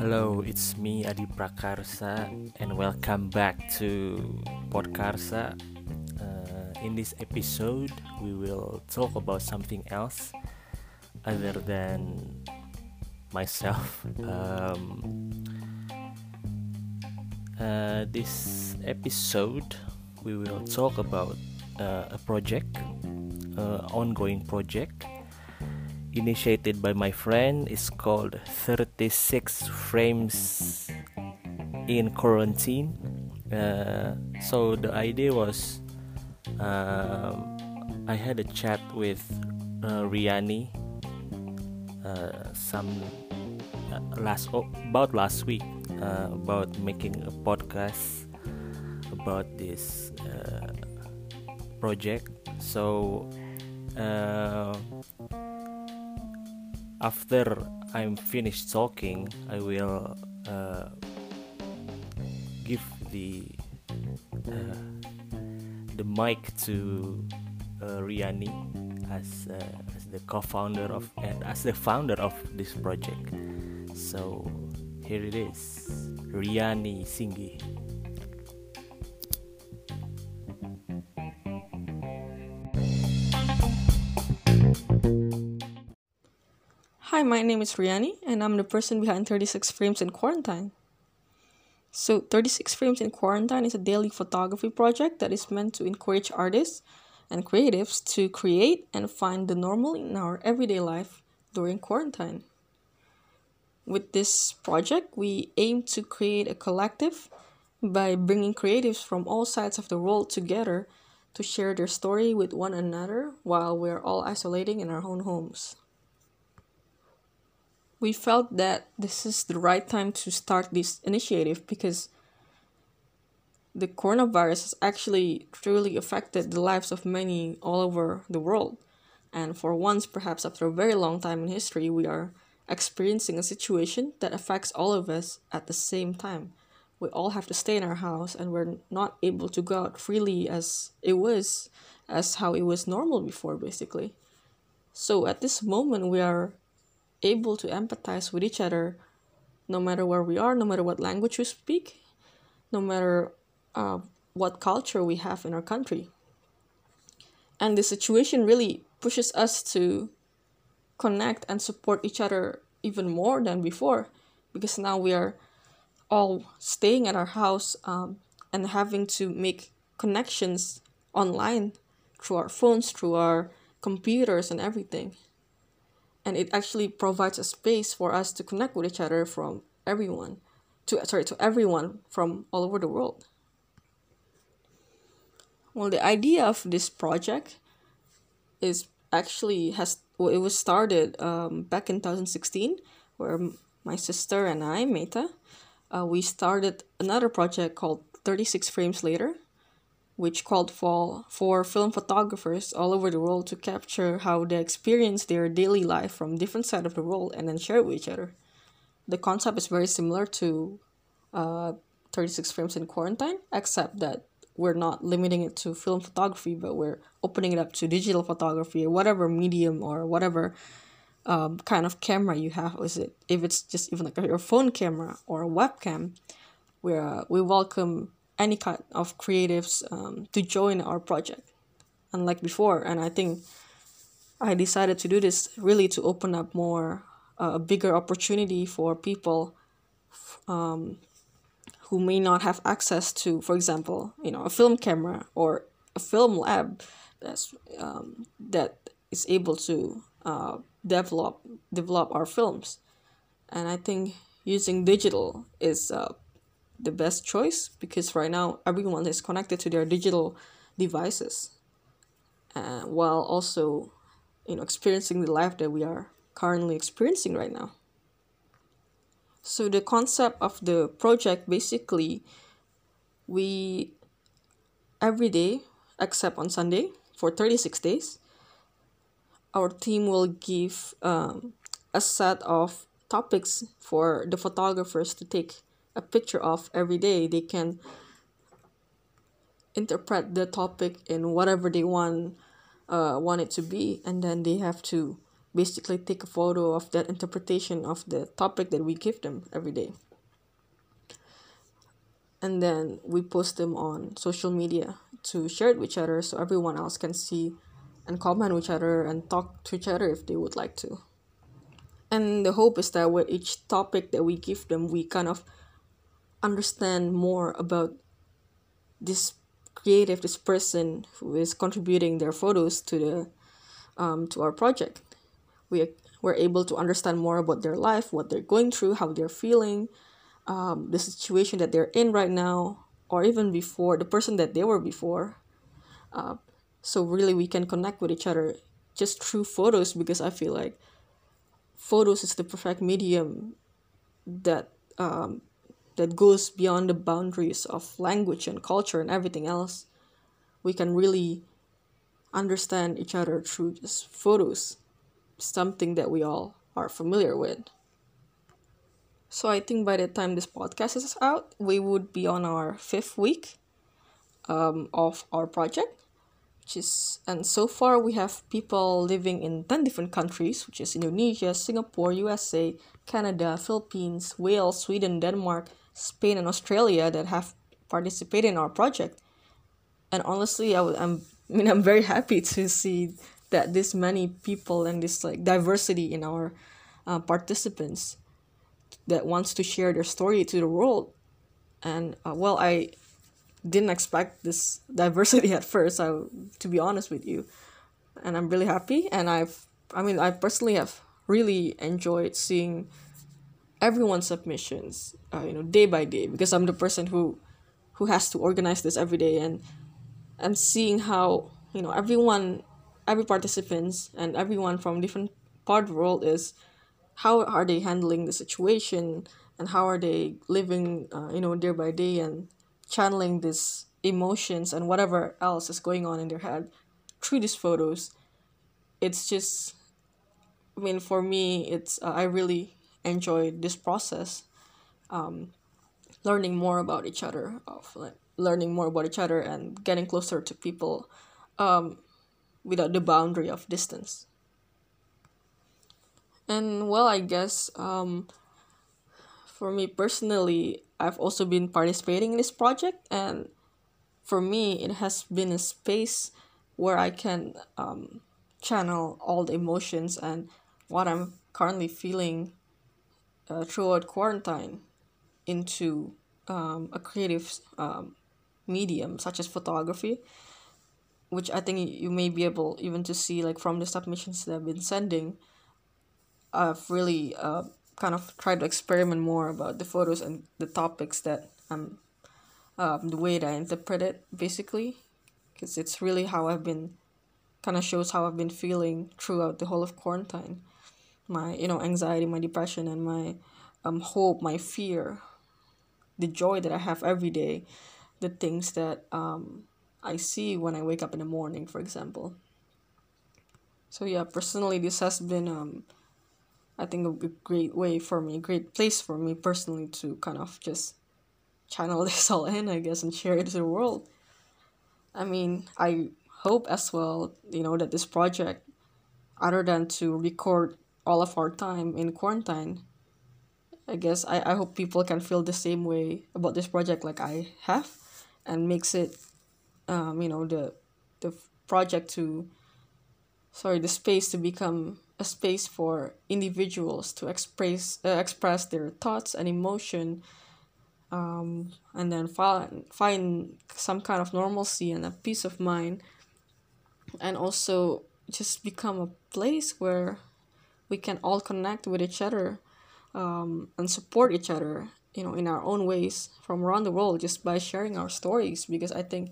Hello, it's me Adi Prakarsa, and welcome back to Podkarsa. Uh, in this episode, we will talk about something else other than myself. Um, uh, this episode, we will talk about uh, a project, uh, ongoing project initiated by my friend is called 36 frames in quarantine. Uh, so the idea was um, i had a chat with uh, riani uh, some uh, last oh, about last week uh, about making a podcast about this uh, project. So after I'm finished talking, I will uh, give the uh, the mic to uh, Riani as uh, as the co-founder of and as the founder of this project. So here it is, Riani Singhi. My name is Riani, and I'm the person behind 36 Frames in Quarantine. So, 36 Frames in Quarantine is a daily photography project that is meant to encourage artists and creatives to create and find the normal in our everyday life during quarantine. With this project, we aim to create a collective by bringing creatives from all sides of the world together to share their story with one another while we're all isolating in our own homes we felt that this is the right time to start this initiative because the coronavirus has actually truly affected the lives of many all over the world. And for once, perhaps after a very long time in history, we are experiencing a situation that affects all of us at the same time. We all have to stay in our house and we're not able to go out freely as it was, as how it was normal before, basically. So at this moment, we are able to empathize with each other no matter where we are, no matter what language we speak, no matter uh, what culture we have in our country. And the situation really pushes us to connect and support each other even more than before because now we are all staying at our house um, and having to make connections online through our phones, through our computers, and everything and it actually provides a space for us to connect with each other from everyone to sorry to everyone from all over the world. Well the idea of this project is actually has well, it was started um, back in 2016 where my sister and i Meita uh, we started another project called 36 frames later which called for, for film photographers all over the world to capture how they experience their daily life from different sides of the world and then share it with each other. The concept is very similar to uh, 36 frames in quarantine, except that we're not limiting it to film photography, but we're opening it up to digital photography or whatever medium or whatever um, kind of camera you have. Is it if it's just even like your phone camera or a webcam? We uh, we welcome any kind of creatives um, to join our project unlike before. And i think i decided to do this really to open up more uh, a bigger opportunity for people um, who may not have access to for example you know a film camera or a film lab that's um, that is able to uh, develop develop our films. And i think using digital is uh, the best choice because right now everyone is connected to their digital devices uh, while also you know experiencing the life that we are currently experiencing right now. So the concept of the project basically we every day except on sunday for 36 days our team will give um, a set of topics for the photographers to take a picture of every day. They can interpret the topic in whatever they want uh, want it to be and then they have to basically take a photo of that interpretation of the topic that we give them every day. And then we post them on social media to share it with each other so everyone else can see and comment with each other and talk to each other if they would like to. And the hope is that with each topic that we give them we kind of understand more about this creative this person who is contributing their photos to the um, to our project. We we're able to understand more about their life what they're going through how they're feeling um, the situation that they're in right now or even before the person that they were before. Uh, so really we can connect with each other just through photos because i feel like photos is the perfect medium that um, that goes beyond the boundaries of language and culture and everything else we can really understand each other through just photos something that we all are familiar with. So I think by the time this podcast is out, we would be on our fifth week um, of our project, which is and so far we have people living in ten different countries, which is Indonesia, Singapore, USA, Canada, Philippines, Wales, Sweden, Denmark, Spain, and Australia that have participated in our project. And honestly, I'm I mean I'm very happy to see that this many people and this like diversity in our uh, participants that wants to share their story to the world and uh, well i didn't expect this diversity at first I, to be honest with you and i'm really happy and i've i mean i personally have really enjoyed seeing everyone's submissions uh, you know day by day because i'm the person who who has to organize this every day and and seeing how you know everyone every participants and everyone from different part of the world is how are they handling the situation and how are they living uh, you know day by day and channeling these emotions and whatever else is going on in their head through these photos. It's just i mean for me it's uh, i really enjoyed this process um, learning more about each other of like learning more about each other and getting closer to people um, without the boundary of distance. And well i guess um, for me personally i've also been participating in this project and for me it has been a space where i can um, channel all the emotions and what i'm currently feeling uh, throughout quarantine into um, a creative um, medium such as photography which i think you may be able even to see like from the submissions that i've been sending. I've really uh, kind of tried to experiment more about the photos and the topics that I'm, um, the way that I interpret it basically, because it's really how I've been, kind of shows how I've been feeling throughout the whole of quarantine, my you know anxiety, my depression, and my um hope, my fear, the joy that I have every day, the things that um I see when I wake up in the morning, for example. So yeah, personally, this has been um I think a great way for me, a great place for me personally to kind of just channel this all in, I guess, and share it to the world. I mean, I hope as well, you know, that this project, other than to record all of our time in quarantine, I guess I, I hope people can feel the same way about this project like I have and makes it, um, you know, the, the project to, sorry, the space to become a space for individuals to express uh, express their thoughts and emotion um, and then find find some kind of normalcy and a peace of mind. And also just become a place where we can all connect with each other um, and support each other you know in our own ways from around the world just by sharing our stories because i think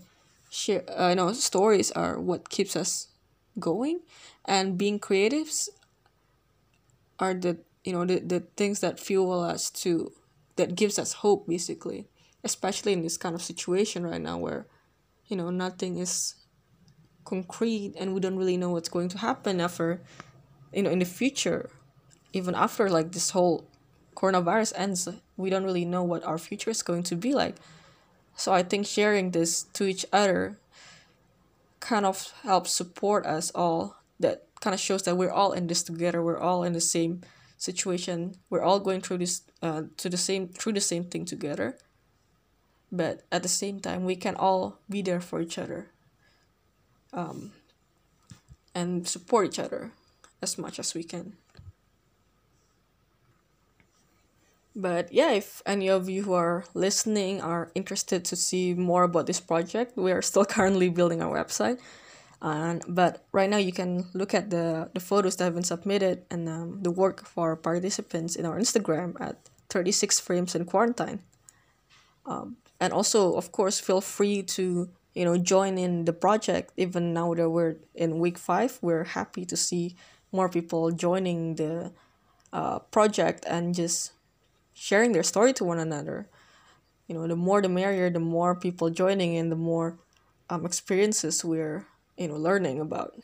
share uh, you know stories are what keeps us going and being creatives are the you know the, the things that fuel us to that gives us hope basically especially in this kind of situation right now where you know nothing is concrete and we don't really know what's going to happen after you know in the future even after like this whole coronavirus ends we don't really know what our future is going to be like. So i think sharing this to each other kind of helps support us all. That kind of shows that we're all in this together we're all in the same situation we're all going through this uh, to the same through the same thing together. But at the same time we can all be there for each other um, and support each other as much as we can. But yeah if any of you who are listening are interested to see more about this project we are still currently building our website. And but right now you can look at the the photos that have been submitted and um, the work for our participants in our instagram at 36 frames in quarantine. Um, and also of course feel free to you know join in the project. Even now that we're in week five we're happy to see more people joining the uh, project and just sharing their story to one another. You know the more the merrier the more people joining in the more um, experiences we're you know learning about.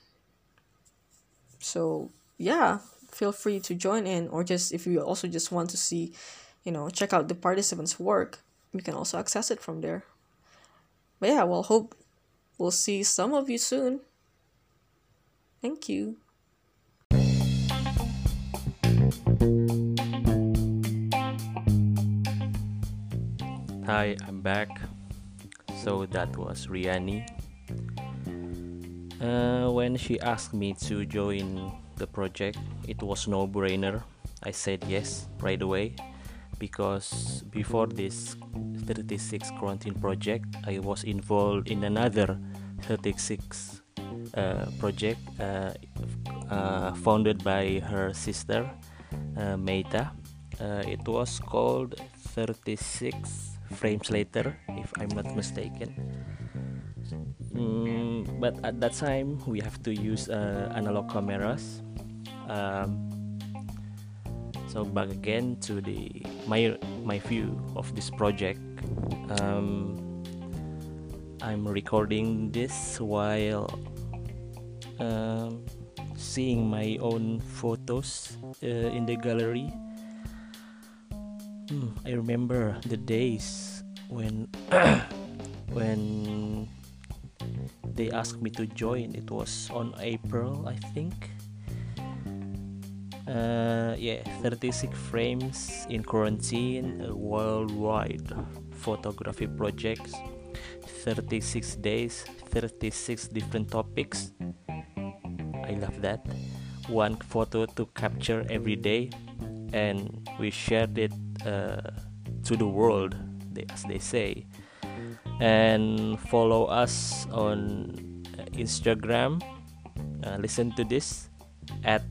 So yeah feel free to join in or just if you also just want to see you know check out the participants work you can also access it from there. But yeah well hope we'll see some of you soon. Thank you Hi, I'm back. So that was Riani. Uh, when she asked me to join the project, it was no brainer. I said yes right away because before this 36 quarantine project, I was involved in another 36 uh, project uh, uh, founded by her sister uh, Meita. Uh, it was called 36 frames later, if I'm not mistaken. Mm, but at that time, we have to use uh, analog cameras. Um, so back again to the my my view of this project. Um, I'm recording this while um, seeing my own photos uh, in the gallery Hmm, I remember the days when when they asked me to join. It was on April, I think. Uh, yeah, 36 frames in quarantine, a worldwide photography projects, 36 days, 36 different topics. I love that. One photo to capture every day, and we shared it uh, to the world, as they say. And follow us on Instagram. Uh, listen to this at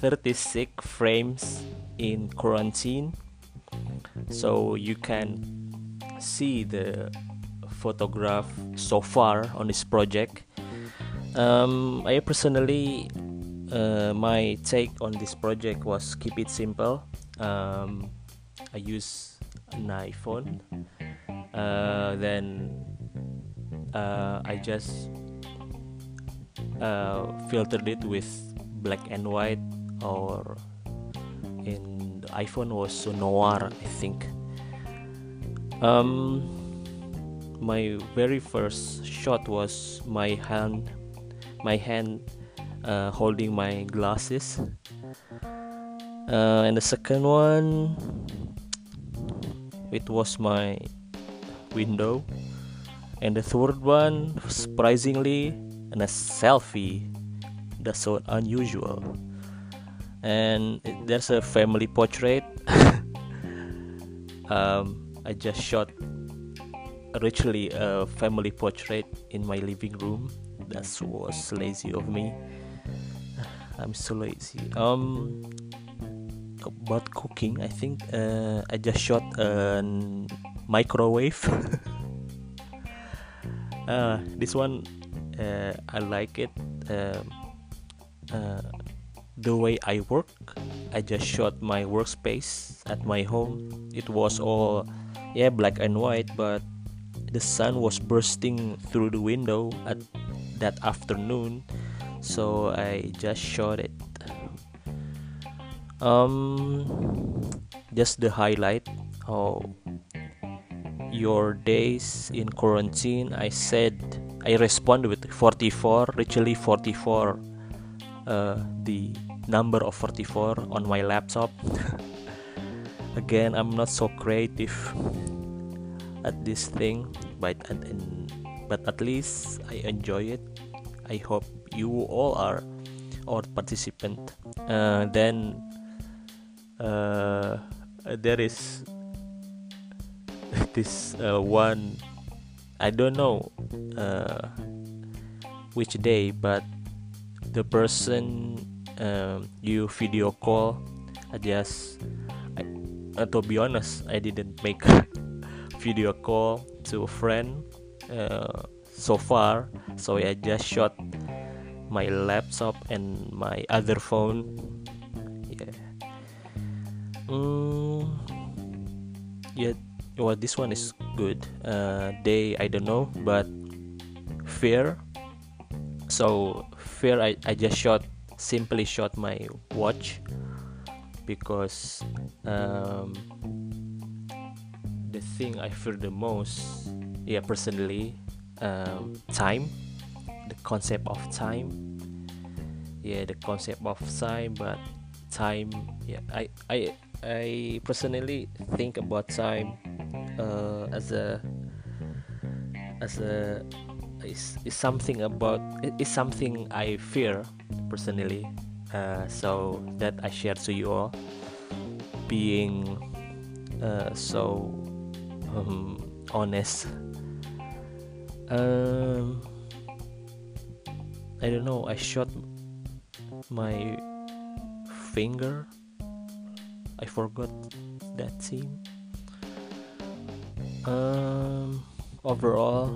36 frames in quarantine. So you can see the photograph so far on this project. Um, I personally, uh, my take on this project was keep it simple. Um, I use an iPhone. Uh, then uh, I just uh, filtered it with black and white, or in the iPhone was noir, I think. Um, my very first shot was my hand, my hand uh, holding my glasses. Uh, and the second one it was my window. And the third one surprisingly and a selfie. That's so unusual. And there's a family portrait. Um, i just shot literally a family portrait in my living room. That was lazy of me i'm so lazy. Um about cooking i think uh, i just shot a microwave. Uh, this one uh, i like it um, uh, the way i work. I just shot my workspace at my home. It was all yeah black and white but the sun was bursting through the window at that afternoon so i just shot it. Um just the highlight of your days in quarantine. I said i respond with 44 literally 44 uh, the number of 44 on my laptop. Again i'm not so creative at this thing but at, but at least i enjoy it. I hope you all are or participant. Uh, then uh, there is this uh, one i don't know uh, which day but the person um, you video call I just I, uh, to be honest I didn't make video call to a friend uh, so far. So I just shot my laptop and my other phone. Yeah. Mm, yeah well this one is good. Uh, they I don't know but fear. So fear I, I just shot simply shot my watch because um, the thing I fear the most yeah personally um, time the concept of time yeah the concept of time but time yeah I I I personally think about time uh, as a as a is, is something about is something I fear personally. Uh, so that I share to you all, being uh, so um, honest. Um, I don't know. I shot my finger. I forgot that team. Um, overall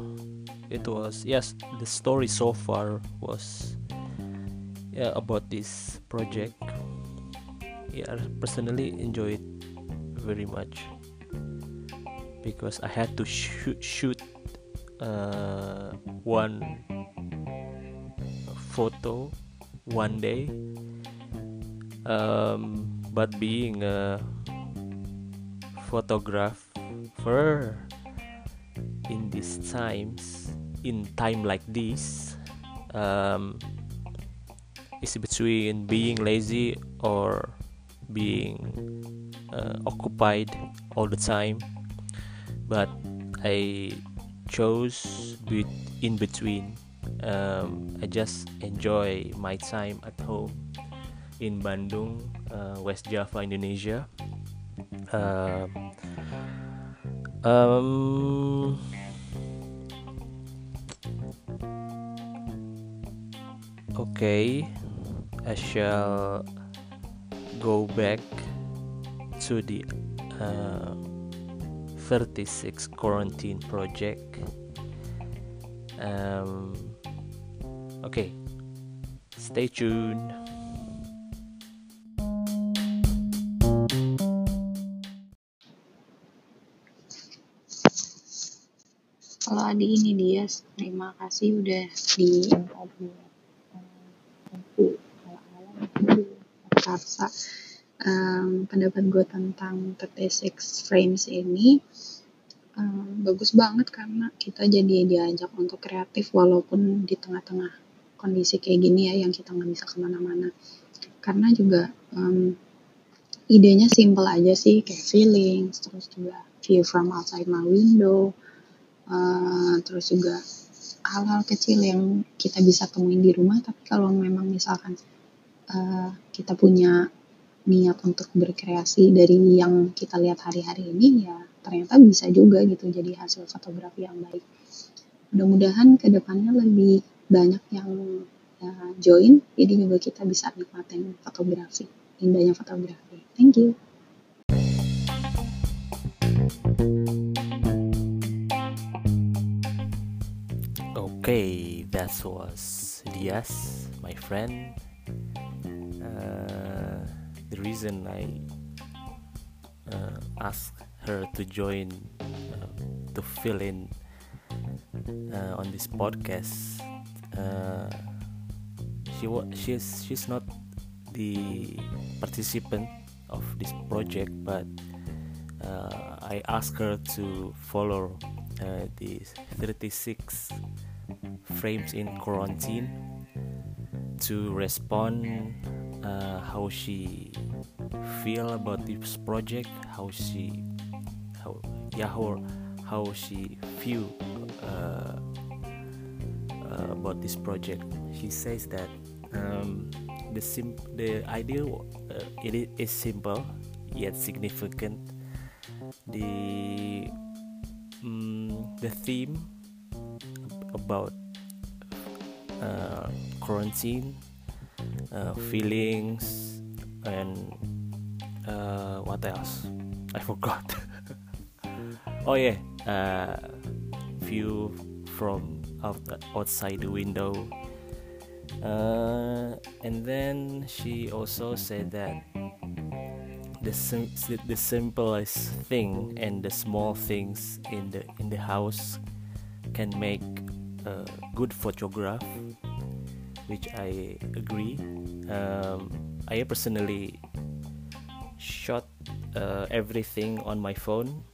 it was yes the story so far was yeah about this project yeah I personally enjoy it very much because I had to shoot shoot uh, one photo one day. Um, but being a photographer in these times in time like this um, is between being lazy or being uh, occupied all the time. But i chose be in between um, i just enjoy my time at home in bandung uh, west java indonesia. Um, um okay I shall go back to the uh, 36 quarantine project. Um, okay stay tuned Kalau Adi ini dia, terima kasih udah di Karsa um, pendapat gue tentang 36 frames ini um, bagus banget karena kita jadi diajak untuk kreatif walaupun di tengah-tengah kondisi kayak gini ya yang kita nggak bisa ke mana-mana. Karena juga um, idenya simple aja sih kayak feelings terus juga view from outside my window uh, terus juga hal-hal kecil yang kita bisa temuin di rumah. Tapi kalau memang misalkan uh, kita punya niat untuk berkreasi dari yang kita lihat hari-hari ini ya ternyata bisa juga gitu jadi hasil fotografi yang baik. Mudah-mudahan ke depannya lebih banyak yang uh, join jadi juga kita bisa nikmatin fotografi indahnya fotografi thank you Okay, that was Diaz, my friend. Uh, the reason I uh, asked her to join uh, to fill in uh, on this podcast, uh, she wa- she's she's not the participant of this project, but uh, I asked her to follow uh, the 36 frames in quarantine to respond uh, how she feel about this project how she how yeah how, how she feel uh, about this project. She says that um, the sim the idea uh, it is simple yet significant. The um, the theme about uh, quarantine uh, feelings and uh, what else? I forgot. Oh yeah uh, view from out, outside the window. Uh, and then she also said that the sim- the simplest thing and the small things in the in the house can make a good photograph which I agree. Um, I personally shot uh, everything on my phone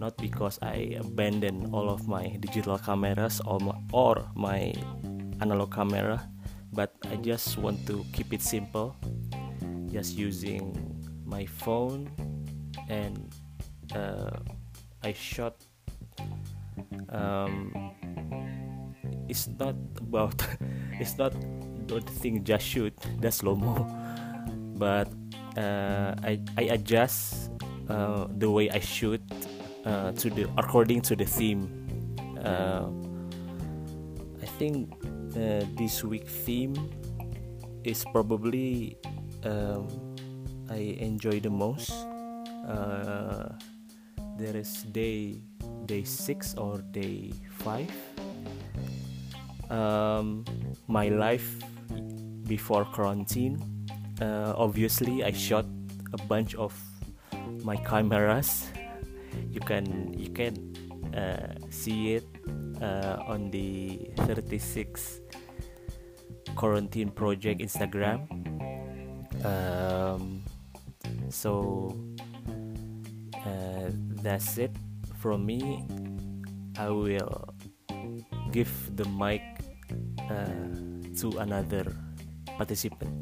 not because I abandon all of my digital cameras or my, or my analog camera but I just want to keep it simple just using my phone and uh, I shot um, it's not about it's not the thing just shoot that's slow mo but uh, I, I adjust uh, the way I shoot uh, to the according to the theme uh, I think uh, this week theme is probably um, I enjoy the most. Uh, there is day day six or day five. Um, my life before quarantine. Uh, obviously, I shot a bunch of my cameras. You can you can uh, see it uh, on the 36 quarantine project Instagram. Um, so uh, that's it from me. I will give the mic uh, to another participant.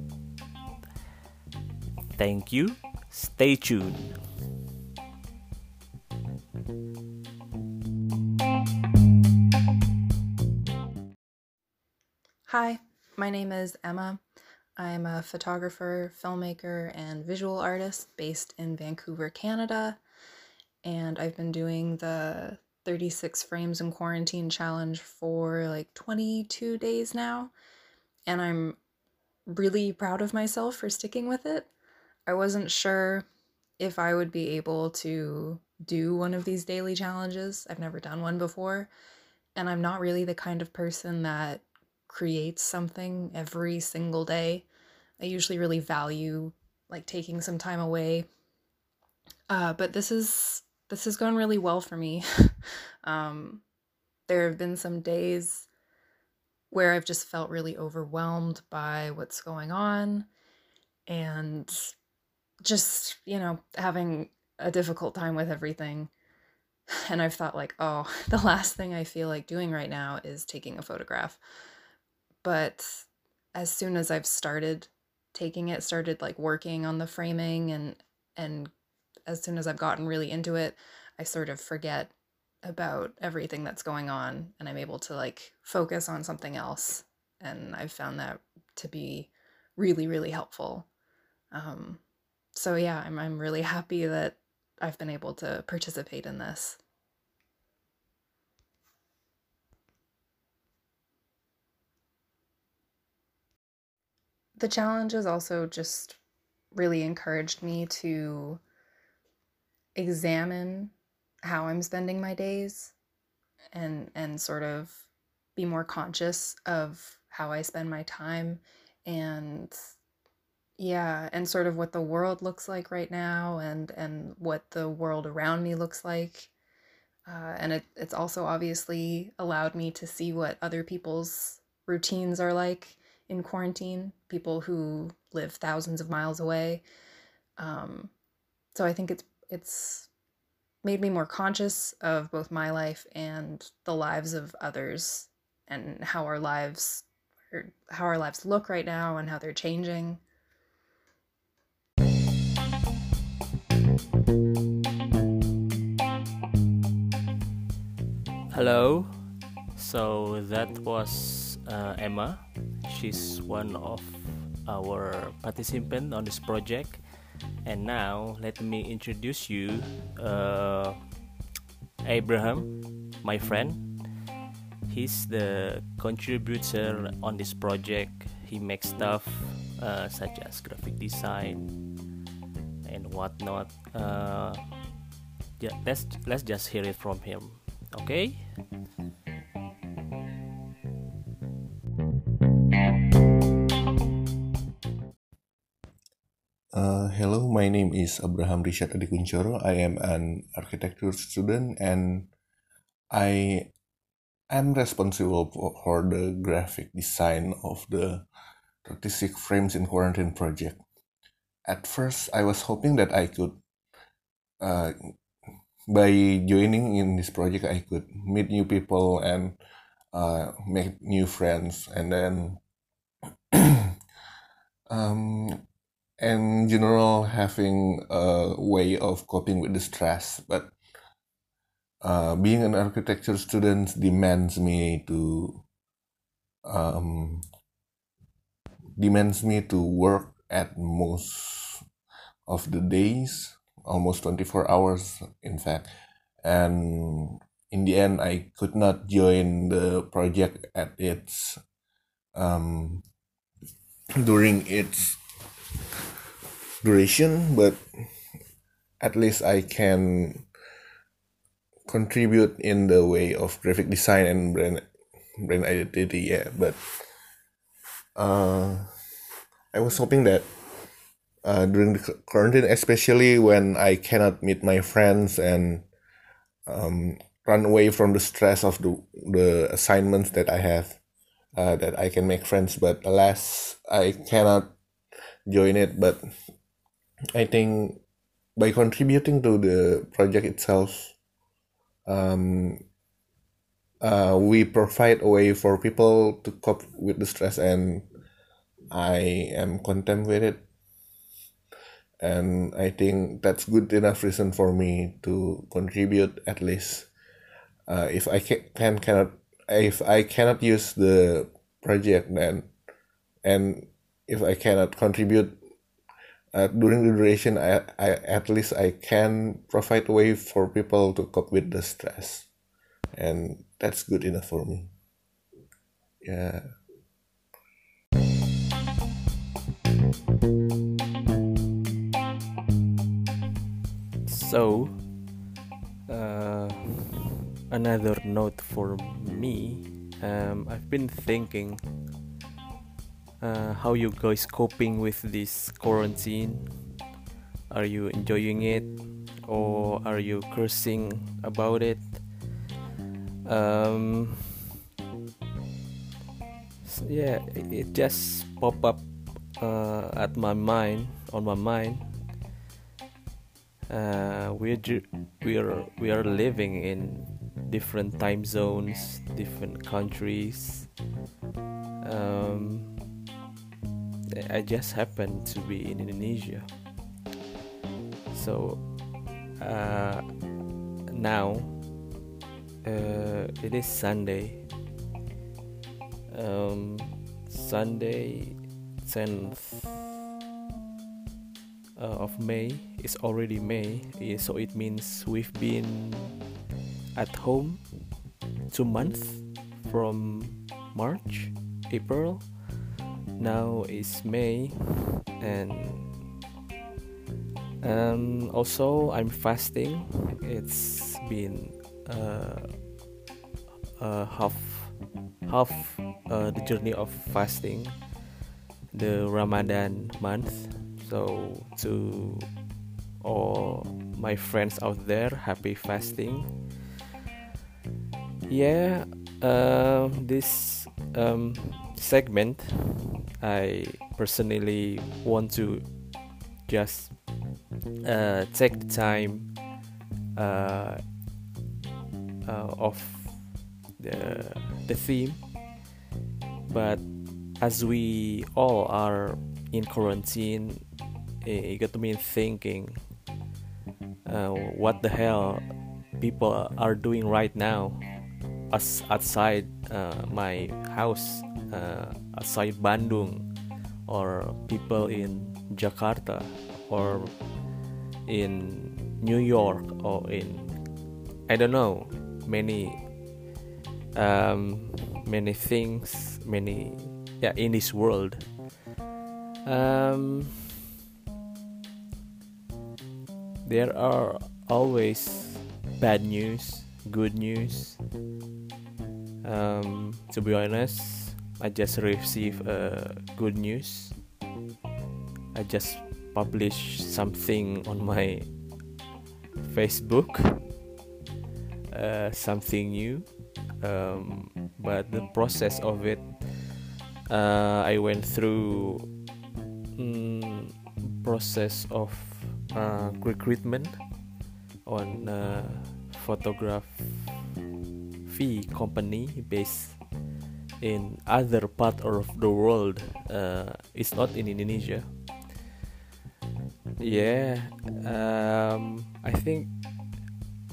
Thank you. Stay tuned Hi, my name is Emma. I'm a photographer, filmmaker, and visual artist based in Vancouver, Canada. And I've been doing the 36 frames in quarantine challenge for like 22 days now. And I'm really proud of myself for sticking with it. I wasn't sure if I would be able to do one of these daily challenges. I've never done one before. And I'm not really the kind of person that creates something every single day. I usually really value like taking some time away. Uh, but this is this has gone really well for me. um, there have been some days where I've just felt really overwhelmed by what's going on and just, you know, having a difficult time with everything. And I've thought, like, oh, the last thing I feel like doing right now is taking a photograph. But as soon as I've started taking it, started like working on the framing and and as soon as I've gotten really into it, I sort of forget about everything that's going on and I'm able to like focus on something else. And I've found that to be really, really helpful. Um, so yeah, I'm I'm really happy that I've been able to participate in this. The challenge has also just really encouraged me to examine how I'm spending my days and and sort of be more conscious of how I spend my time and yeah, and sort of what the world looks like right now and and what the world around me looks like. Uh, and it, it's also obviously allowed me to see what other people's routines are like in quarantine, people who live thousands of miles away. Um, so I think it's it's made me more conscious of both my life and the lives of others and how our lives our how our lives look right now and how they're changing. Hello. So that was uh, Emma. She's one of our participants on this project. And now let me introduce you uh, Abraham, my friend. He's the contributor on this project. He makes stuff uh, such as graphic design and whatnot. Uh, yeah, let's let's just hear it from him. Okay. My name is Abraham Richard Adikuncoro. I am an architecture student and I am responsible for, the graphic design of the 36 frames in quarantine project. At first, I was hoping that I could, uh, by joining in this project, I could meet new people and uh, make new friends, and then um, in general having a way of coping with the stress. But uh, being an architecture student demands me to um, demands me to work at most of the days almost 24 hours in fact. And in the end i could not join the project at its um, during its duration but at least i can contribute in the way of graphic design and brand brand identity yeah but uh i was hoping that uh, during the quarantine especially when i cannot meet my friends and um, run away from the stress of the the assignments that i have uh, that i can make friends but alas i cannot join it but i think by contributing to the project itself um, uh, we provide a way for people to cope with the stress and i am content with it. And i think that's good enough reason for me to contribute at least. Uh, if i ca- can cannot if i cannot use the project then and if i cannot contribute uh, during the duration I, I at least i can provide a way for people to cope with the stress. And that's good enough for me. Yeah. So, uh, another note for me, um, I've been thinking uh, how you guys coping with this quarantine. Are you enjoying it, or are you cursing about it? Um, s- yeah, it, just pop up uh, at my mind, on my mind uh, we're we're we are living in different time zones, different countries. Um, I just happened to be in Indonesia, so uh, now uh, it is Sunday. Um, Sunday, tenth uh, of May is already May, eh, so it means we've been at home two months from March, April. Now is May, and um, also I'm fasting. It's been uh, uh, half half uh, the journey of fasting, the Ramadan month so to all my friends out there happy fasting yeah uh, this um, segment i personally want to just uh, take the time uh, uh, of the the theme. But as we all are in quarantine, it got me thinking uh, what the hell people are doing right now as outside uh, my house, uh, outside Bandung, or people in Jakarta, or in New York, or in I don't know many um, many things, many yeah in this world. Um, there are always bad news, good news. Um, to be honest, I just received uh, good news. I just published something on my Facebook, uh, something new. Um, but the process of it, uh, I went through mm, process of uh, recruitment on uh, photography company based in other part of the world uh, it's not in indonesia. Yeah um, i think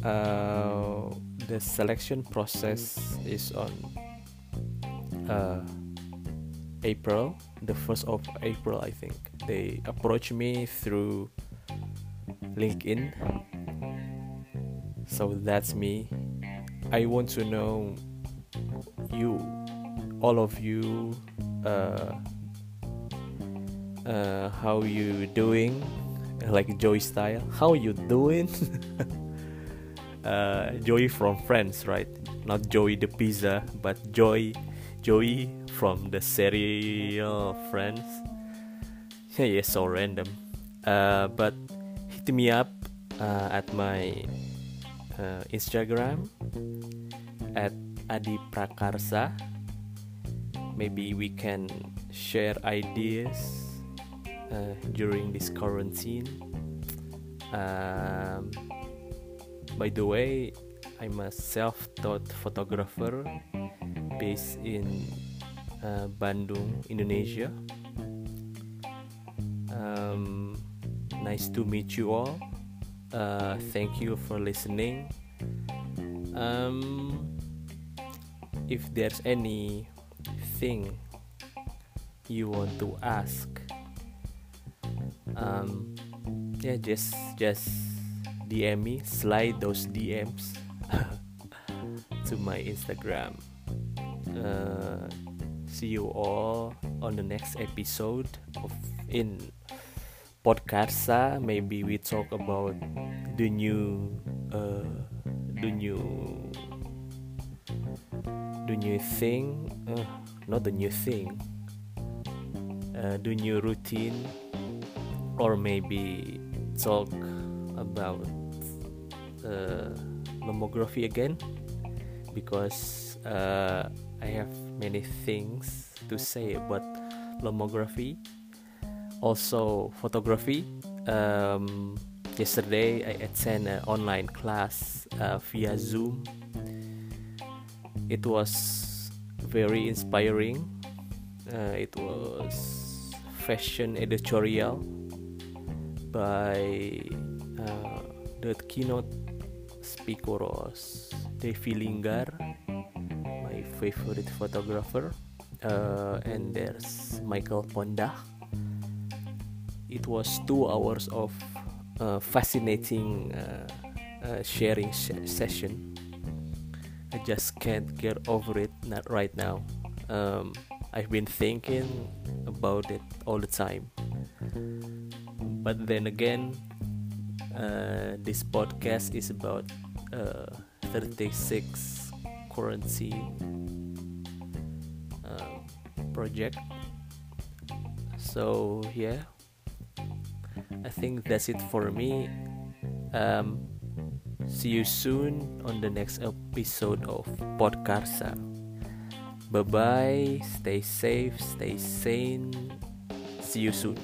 uh, the selection process is on uh, april the first of april i think. They approached me through linkedin. So that's me. I want to know you all of you uh, uh, how you doing? Like joy style. How you doing? Uh, joy from friends right? Not joy the pizza but joy joy from the serial friends yeah, yeah so random. Uh, but hit me up uh, at my uh, Instagram at Adi Prakarsa. Maybe we can share ideas uh, during this quarantine. Um, by the way, I'm a self-taught photographer based in uh, Bandung, Indonesia. Um, nice to meet you all. Uh, thank you for listening. Um, if there's anything you want to ask, um, yeah, just just DM me, slide those DMs to my Instagram. Uh, see you all on the next episode of in podcast maybe we talk about the new uh, the new the new thing. Uh, not the new thing uh, the new routine or maybe talk about uh, mammography again because uh, I have many things to say about mammography. Also photography. Um, yesterday i attend an online class uh, via zoom. It was very inspiring. Uh, it was fashion editorial by uh, the keynote speaker was Davy Linggar my favorite photographer. Uh, and there's Michael Pondah it was two hours of uh, fascinating uh, uh, sharing sh- session. I just can't get over it not right now. Um, I've been thinking about it all the time. But then again, uh, this podcast is about uh, 36 currency um, project. So yeah. I think that's it for me. Um, see you soon on the next episode of Podkarsa. Bye bye, stay safe, stay sane. See you soon.